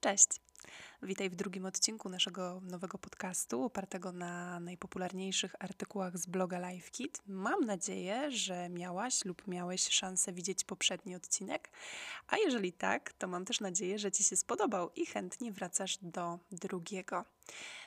Cześć! Witaj w drugim odcinku naszego nowego podcastu, opartego na najpopularniejszych artykułach z bloga LifeKit. Mam nadzieję, że miałaś lub miałeś szansę widzieć poprzedni odcinek, a jeżeli tak, to mam też nadzieję, że Ci się spodobał i chętnie wracasz do drugiego.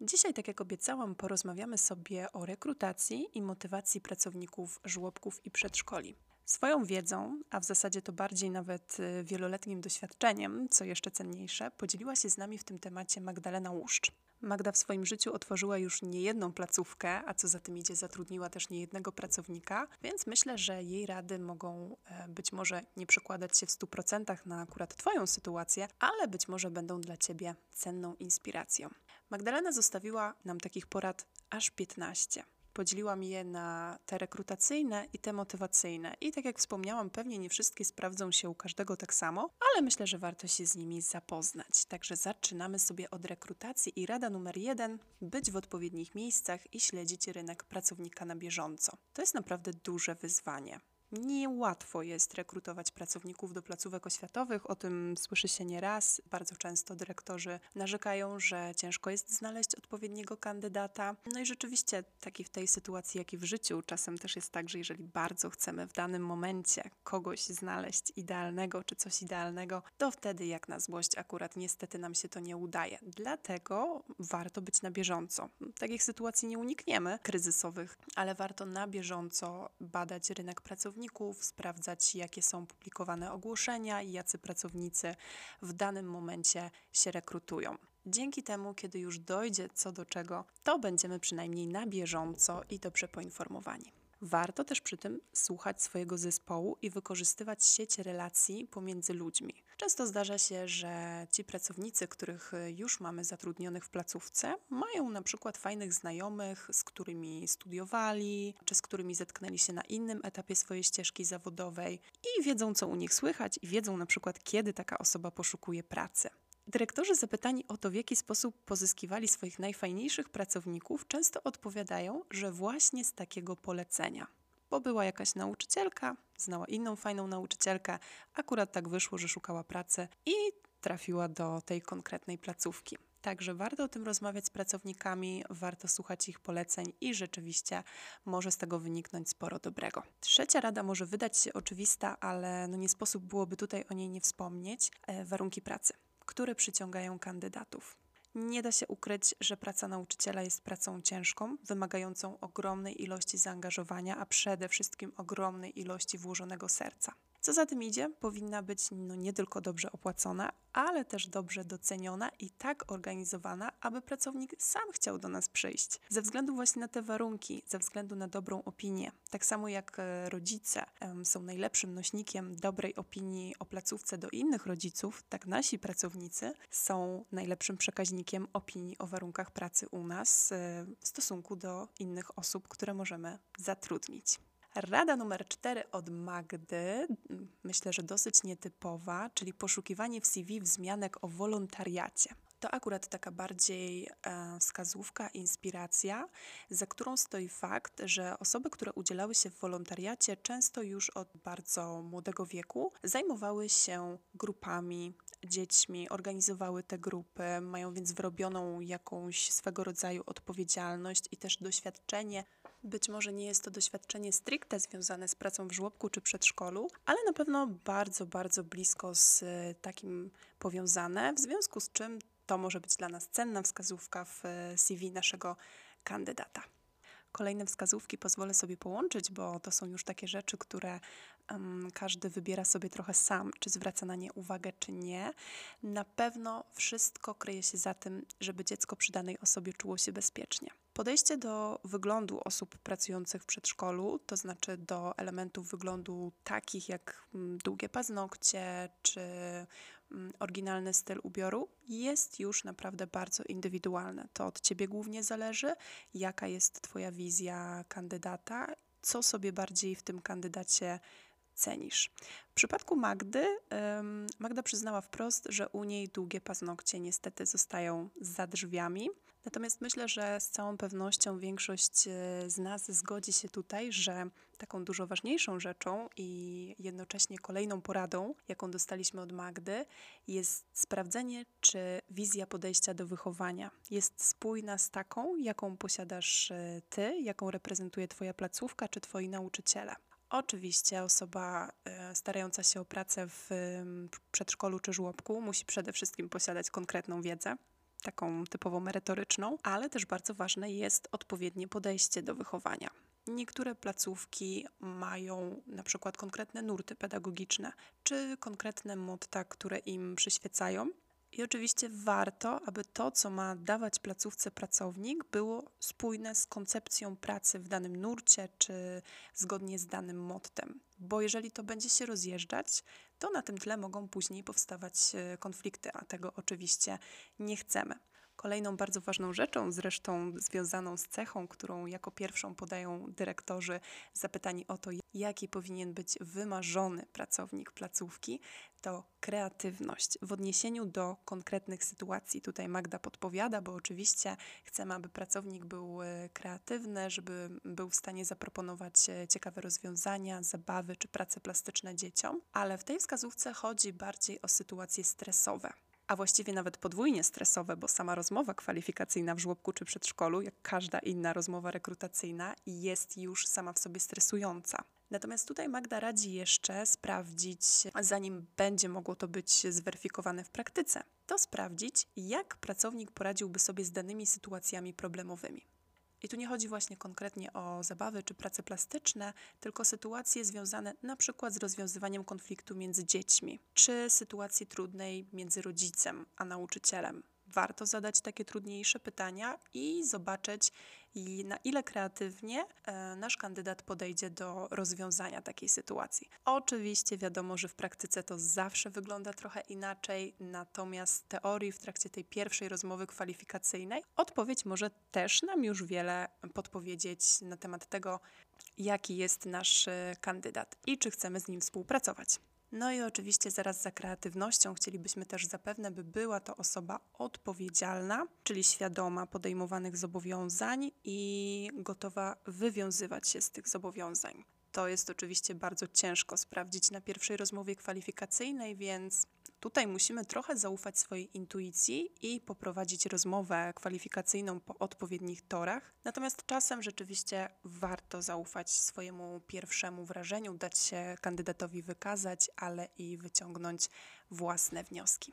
Dzisiaj, tak jak obiecałam, porozmawiamy sobie o rekrutacji i motywacji pracowników żłobków i przedszkoli. Swoją wiedzą, a w zasadzie to bardziej nawet y, wieloletnim doświadczeniem, co jeszcze cenniejsze, podzieliła się z nami w tym temacie Magdalena Łuszcz. Magda w swoim życiu otworzyła już niejedną placówkę, a co za tym idzie, zatrudniła też niejednego pracownika, więc myślę, że jej rady mogą e, być może nie przekładać się w 100% na akurat Twoją sytuację, ale być może będą dla Ciebie cenną inspiracją. Magdalena zostawiła nam takich porad aż 15. Podzieliłam je na te rekrutacyjne i te motywacyjne. I tak jak wspomniałam, pewnie nie wszystkie sprawdzą się u każdego tak samo, ale myślę, że warto się z nimi zapoznać. Także zaczynamy sobie od rekrutacji i rada numer jeden: być w odpowiednich miejscach i śledzić rynek pracownika na bieżąco. To jest naprawdę duże wyzwanie. Niełatwo jest rekrutować pracowników do placówek oświatowych, o tym słyszy się nieraz. Bardzo często dyrektorzy narzekają, że ciężko jest znaleźć odpowiedniego kandydata. No i rzeczywiście, tak i w tej sytuacji, jak i w życiu, czasem też jest tak, że jeżeli bardzo chcemy w danym momencie kogoś znaleźć idealnego czy coś idealnego, to wtedy jak na złość akurat niestety nam się to nie udaje. Dlatego warto być na bieżąco. Takich sytuacji nie unikniemy, kryzysowych, ale warto na bieżąco badać rynek pracowników pracowników, sprawdzać, jakie są publikowane ogłoszenia i jacy pracownicy w danym momencie się rekrutują. Dzięki temu, kiedy już dojdzie co do czego, to będziemy przynajmniej na bieżąco i dobrze poinformowani. Warto też przy tym słuchać swojego zespołu i wykorzystywać sieć relacji pomiędzy ludźmi. Często zdarza się, że ci pracownicy, których już mamy zatrudnionych w placówce, mają na przykład fajnych znajomych, z którymi studiowali, czy z którymi zetknęli się na innym etapie swojej ścieżki zawodowej i wiedzą, co u nich słychać, i wiedzą na przykład, kiedy taka osoba poszukuje pracy. Dyrektorzy zapytani o to, w jaki sposób pozyskiwali swoich najfajniejszych pracowników, często odpowiadają, że właśnie z takiego polecenia. Bo była jakaś nauczycielka, znała inną fajną nauczycielkę, akurat tak wyszło, że szukała pracy i trafiła do tej konkretnej placówki. Także warto o tym rozmawiać z pracownikami, warto słuchać ich poleceń i rzeczywiście może z tego wyniknąć sporo dobrego. Trzecia rada może wydać się oczywista, ale no nie sposób byłoby tutaj o niej nie wspomnieć. E, warunki pracy które przyciągają kandydatów. Nie da się ukryć, że praca nauczyciela jest pracą ciężką, wymagającą ogromnej ilości zaangażowania, a przede wszystkim ogromnej ilości włożonego serca. Co za tym idzie, powinna być no, nie tylko dobrze opłacona, ale też dobrze doceniona i tak organizowana, aby pracownik sam chciał do nas przyjść. Ze względu właśnie na te warunki, ze względu na dobrą opinię. Tak samo jak e, rodzice są najlepszym nośnikiem dobrej opinii o placówce do innych rodziców, tak nasi pracownicy są najlepszym przekaźnikiem opinii o warunkach pracy u nas e, w stosunku do innych osób, które możemy zatrudnić. Rada numer cztery od Magdy, myślę, że dosyć nietypowa, czyli poszukiwanie w CV wzmianek o wolontariacie. To akurat taka bardziej e, wskazówka, inspiracja, za którą stoi fakt, że osoby, które udzielały się w wolontariacie, często już od bardzo młodego wieku zajmowały się grupami, dziećmi, organizowały te grupy, mają więc wyrobioną jakąś swego rodzaju odpowiedzialność i też doświadczenie być może nie jest to doświadczenie stricte związane z pracą w żłobku czy przedszkolu, ale na pewno bardzo, bardzo blisko z e, takim powiązane, w związku z czym to może być dla nas cenna wskazówka w e, CV naszego kandydata. Kolejne wskazówki pozwolę sobie połączyć, bo to są już takie rzeczy, które um, każdy wybiera sobie trochę sam, czy zwraca na nie uwagę, czy nie. Na pewno wszystko kryje się za tym, żeby dziecko przy danej osobie czuło się bezpiecznie. Podejście do wyglądu osób pracujących w przedszkolu, to znaczy do elementów wyglądu takich jak mm, długie paznokcie czy oryginalny styl ubioru, jest już naprawdę bardzo indywidualne. To od ciebie głównie zależy, jaka jest Twoja wizja kandydata, co sobie bardziej w tym kandydacie cenisz. W przypadku Magdy, Magda przyznała wprost, że u niej długie paznokcie niestety zostają za drzwiami. Natomiast myślę, że z całą pewnością większość e, z nas zgodzi się tutaj, że taką dużo ważniejszą rzeczą i jednocześnie kolejną poradą, jaką dostaliśmy od Magdy, jest sprawdzenie, czy wizja podejścia do wychowania jest spójna z taką, jaką posiadasz e, ty, jaką reprezentuje Twoja placówka czy Twoi nauczyciele. Oczywiście osoba e, starająca się o pracę w przedszkolu czy żłobku musi przede wszystkim posiadać konkretną wiedzę, taką typowo merytoryczną, ale też bardzo ważne jest odpowiednie podejście do wychowania. Niektóre placówki mają na przykład konkretne nurty pedagogiczne czy konkretne motta, które im przyświecają. I oczywiście warto, aby to, co ma dawać placówce pracownik, było spójne z koncepcją pracy w danym nurcie czy zgodnie z danym mottem. Bo jeżeli to będzie się rozjeżdżać, to na tym tle mogą później powstawać e, konflikty, a tego oczywiście nie chcemy. Kolejną bardzo ważną rzeczą, zresztą związaną z cechą, którą jako pierwszą podają dyrektorzy, zapytani o to, jaki powinien być wymarzony pracownik placówki, to kreatywność w odniesieniu do konkretnych sytuacji. Tutaj Magda podpowiada, bo oczywiście chcemy, aby pracownik był e, kreatywny, żeby był w stanie zaproponować e, ciekawe rozwiązania, zabawy czy prace plastyczne dzieciom, ale w tej wskazówce chodzi bardziej o sytuacje stresowe a właściwie nawet podwójnie stresowe, bo sama rozmowa kwalifikacyjna w żłobku czy przedszkolu, jak każda inna rozmowa rekrutacyjna, jest już sama w sobie stresująca. Natomiast tutaj Magda radzi jeszcze sprawdzić, zanim będzie mogło to być zweryfikowane w praktyce, to sprawdzić, jak pracownik poradziłby sobie z danymi sytuacjami problemowymi. I tu nie chodzi właśnie konkretnie o zabawy czy prace plastyczne, tylko sytuacje związane na przykład z rozwiązywaniem konfliktu między dziećmi, czy sytuacji trudnej między rodzicem a nauczycielem. Warto zadać takie trudniejsze pytania i zobaczyć, na ile kreatywnie e, nasz kandydat podejdzie do rozwiązania takiej sytuacji. Oczywiście wiadomo, że w praktyce to zawsze wygląda trochę inaczej, natomiast teorii w trakcie tej pierwszej rozmowy kwalifikacyjnej odpowiedź może też nam już wiele podpowiedzieć na temat tego, jaki jest nasz e, kandydat i czy chcemy z nim współpracować. No i oczywiście zaraz za kreatywnością chcielibyśmy też zapewne, by była to osoba odpowiedzialna, czyli świadoma podejmowanych zobowiązań i gotowa wywiązywać się z tych zobowiązań. To jest oczywiście bardzo ciężko sprawdzić na pierwszej rozmowie kwalifikacyjnej, więc Tutaj musimy trochę zaufać swojej intuicji i poprowadzić rozmowę kwalifikacyjną po odpowiednich torach. Natomiast czasem rzeczywiście warto zaufać swojemu pierwszemu wrażeniu, dać się kandydatowi wykazać, ale i wyciągnąć własne wnioski.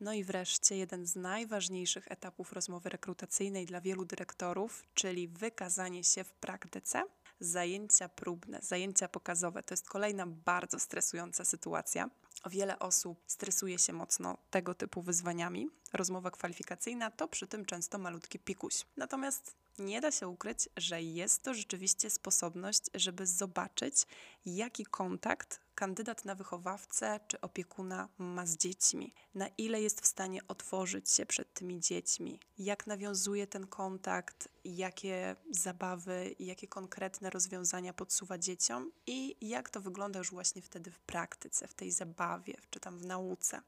No i wreszcie jeden z najważniejszych etapów rozmowy rekrutacyjnej dla wielu dyrektorów, czyli wykazanie się w praktyce. Zajęcia próbne, zajęcia pokazowe to jest kolejna bardzo stresująca sytuacja. Wiele osób stresuje się mocno tego typu wyzwaniami. Rozmowa kwalifikacyjna to przy tym często malutki pikuś. Natomiast nie da się ukryć, że jest to rzeczywiście sposobność, żeby zobaczyć, jaki kontakt kandydat na wychowawcę czy opiekuna ma z dziećmi, na ile jest w stanie otworzyć się przed tymi dziećmi, jak nawiązuje ten kontakt, jakie zabawy, jakie konkretne rozwiązania podsuwa dzieciom i jak to wygląda już właśnie wtedy w praktyce, w tej zabawie, czy tam w nauce.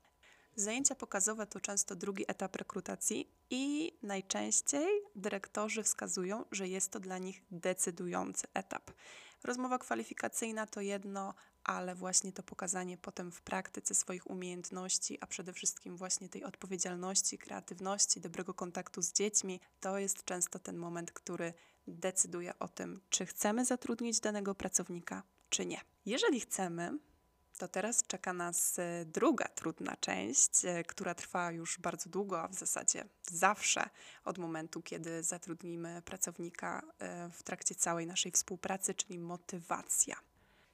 Zajęcia pokazowe to często drugi etap rekrutacji i najczęściej dyrektorzy wskazują, że jest to dla nich decydujący etap. Rozmowa kwalifikacyjna to jedno, ale właśnie to pokazanie potem w praktyce swoich umiejętności, a przede wszystkim właśnie tej odpowiedzialności, kreatywności, dobrego kontaktu z dziećmi, to jest często ten moment, który decyduje o tym, czy chcemy zatrudnić danego pracownika, czy nie. Jeżeli chcemy, to teraz czeka nas e, druga trudna część, e, która trwa już bardzo długo, a w zasadzie zawsze od momentu, kiedy zatrudnimy pracownika e, w trakcie całej naszej współpracy, czyli motywacja.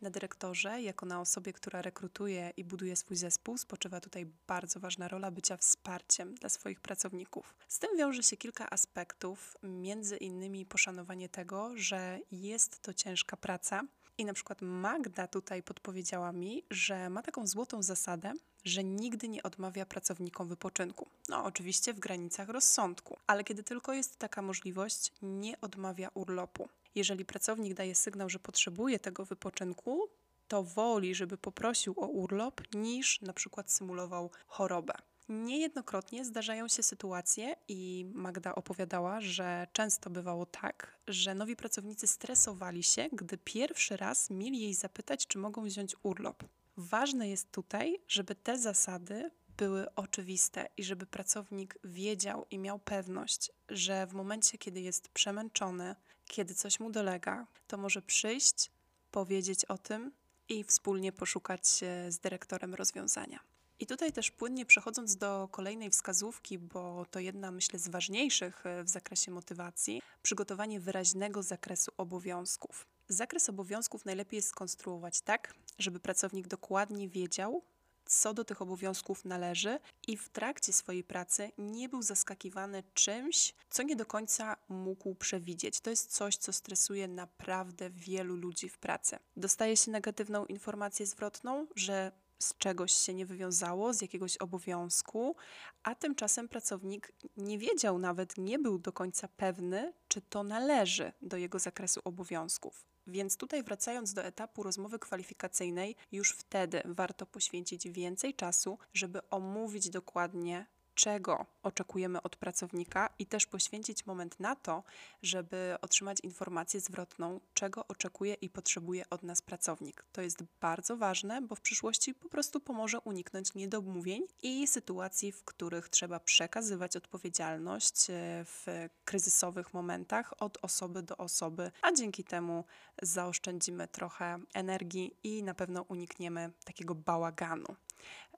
Na dyrektorze, jako na osobie, która rekrutuje i buduje swój zespół, spoczywa tutaj bardzo ważna rola bycia wsparciem dla swoich pracowników. Z tym wiąże się kilka aspektów, między innymi poszanowanie tego, że jest to ciężka praca. I na przykład Magda tutaj podpowiedziała mi, że ma taką złotą zasadę, że nigdy nie odmawia pracownikom wypoczynku. No, oczywiście w granicach rozsądku, ale kiedy tylko jest taka możliwość, nie odmawia urlopu. Jeżeli pracownik daje sygnał, że potrzebuje tego wypoczynku, kto woli, żeby poprosił o urlop, niż na przykład symulował chorobę. Niejednokrotnie zdarzają się sytuacje, i Magda opowiadała, że często bywało tak, że nowi pracownicy stresowali się, gdy pierwszy raz mieli jej zapytać, czy mogą wziąć urlop. Ważne jest tutaj, żeby te zasady były oczywiste i żeby pracownik wiedział i miał pewność, że w momencie, kiedy jest przemęczony, kiedy coś mu dolega, to może przyjść, powiedzieć o tym i wspólnie poszukać z dyrektorem rozwiązania. I tutaj też płynnie przechodząc do kolejnej wskazówki, bo to jedna, myślę, z ważniejszych e, w zakresie motywacji, przygotowanie wyraźnego zakresu obowiązków. Zakres obowiązków najlepiej jest skonstruować tak, żeby pracownik dokładnie wiedział, co do tych obowiązków należy i w trakcie swojej pracy nie był zaskakiwany czymś, co nie do końca mógł przewidzieć. To jest coś, co stresuje naprawdę wielu ludzi w pracy. Dostaje się negatywną informację zwrotną, że z czegoś się nie wywiązało, z jakiegoś obowiązku, a tymczasem pracownik nie wiedział nawet, nie był do końca pewny, czy to należy do jego zakresu obowiązków. Więc tutaj wracając do etapu rozmowy kwalifikacyjnej, już wtedy warto poświęcić więcej czasu, żeby omówić dokładnie czego oczekujemy od pracownika i też poświęcić moment na to, żeby otrzymać informację zwrotną, czego oczekuje i potrzebuje od nas pracownik. To jest bardzo ważne, bo w przyszłości po prostu pomoże uniknąć niedomówień i sytuacji, w których trzeba przekazywać odpowiedzialność e, w kryzysowych momentach od osoby do osoby, a dzięki temu zaoszczędzimy trochę energii i na pewno unikniemy takiego bałaganu.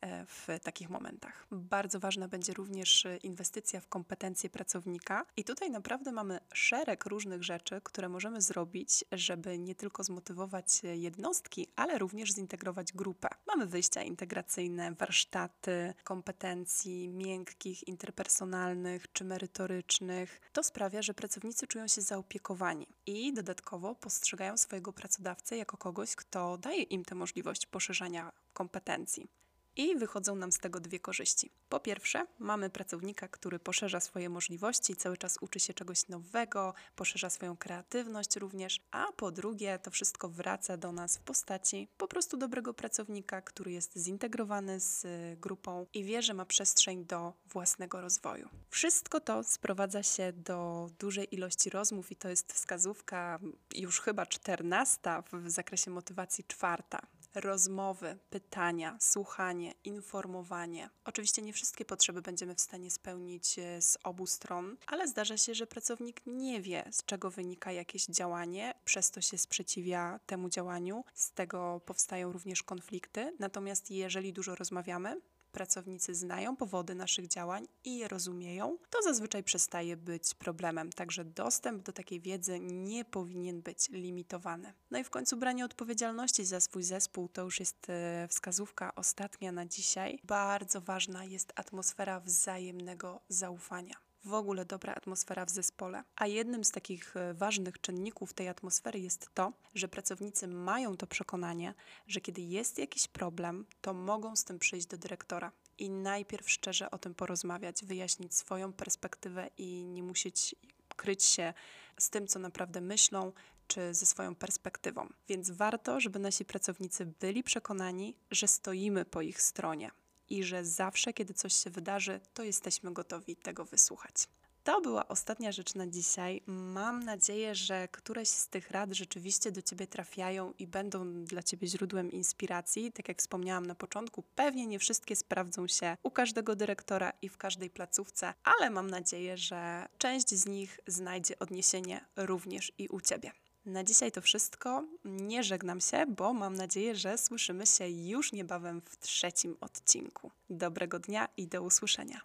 E, w takich momentach. Bardzo ważna będzie również e, inwestycja w kompetencje pracownika, i tutaj naprawdę mamy szereg różnych rzeczy, które możemy zrobić, żeby nie tylko zmotywować e, jednostki, ale również zintegrować grupę. Mamy wyjścia integracyjne, warsztaty kompetencji miękkich, interpersonalnych czy merytorycznych. To sprawia, że pracownicy czują się zaopiekowani i dodatkowo postrzegają swojego pracodawcę jako kogoś, kto daje im tę możliwość poszerzania kompetencji. I wychodzą nam z tego dwie korzyści. Po pierwsze, mamy pracownika, który poszerza swoje możliwości, cały czas uczy się czegoś nowego, poszerza swoją kreatywność również, a po drugie, to wszystko wraca do nas w postaci po prostu dobrego pracownika, który jest zintegrowany z grupą i wie, że ma przestrzeń do własnego rozwoju. Wszystko to sprowadza się do dużej ilości rozmów i to jest wskazówka już chyba czternasta w zakresie motywacji czwarta rozmowy, pytania, słuchanie, informowanie. Oczywiście nie wszystkie potrzeby będziemy w stanie spełnić e, z obu stron, ale zdarza się, że pracownik nie wie, z czego wynika jakieś działanie, przez to się sprzeciwia temu działaniu, z tego powstają również konflikty. Natomiast jeżeli dużo rozmawiamy, pracownicy znają powody naszych działań i je rozumieją, to zazwyczaj przestaje być problemem. Także dostęp do takiej wiedzy nie powinien być limitowany. No i w końcu branie odpowiedzialności za swój zespół to już jest e, wskazówka ostatnia na dzisiaj. Bardzo ważna jest atmosfera wzajemnego zaufania w ogóle dobra atmosfera w zespole. A jednym z takich e, ważnych czynników tej atmosfery jest to, że pracownicy mają to przekonanie, że kiedy jest jakiś problem, to mogą z tym przyjść do dyrektora i najpierw szczerze o tym porozmawiać, wyjaśnić swoją perspektywę i nie musieć kryć się z tym, co naprawdę myślą, czy ze swoją perspektywą. Więc warto, żeby nasi pracownicy byli przekonani, że stoimy po ich stronie i że zawsze, kiedy coś się wydarzy, to jesteśmy gotowi tego wysłuchać. To była ostatnia rzecz na dzisiaj. Mam nadzieję, że któreś z tych rad rzeczywiście do Ciebie trafiają i będą dla Ciebie źródłem inspiracji. Tak jak wspomniałam na początku, pewnie nie wszystkie sprawdzą się u każdego dyrektora i w każdej placówce, ale mam nadzieję, że część z nich znajdzie odniesienie również i u Ciebie. Na dzisiaj to wszystko. Nie żegnam się, bo mam nadzieję, że słyszymy się już niebawem w trzecim odcinku. Dobrego dnia i do usłyszenia.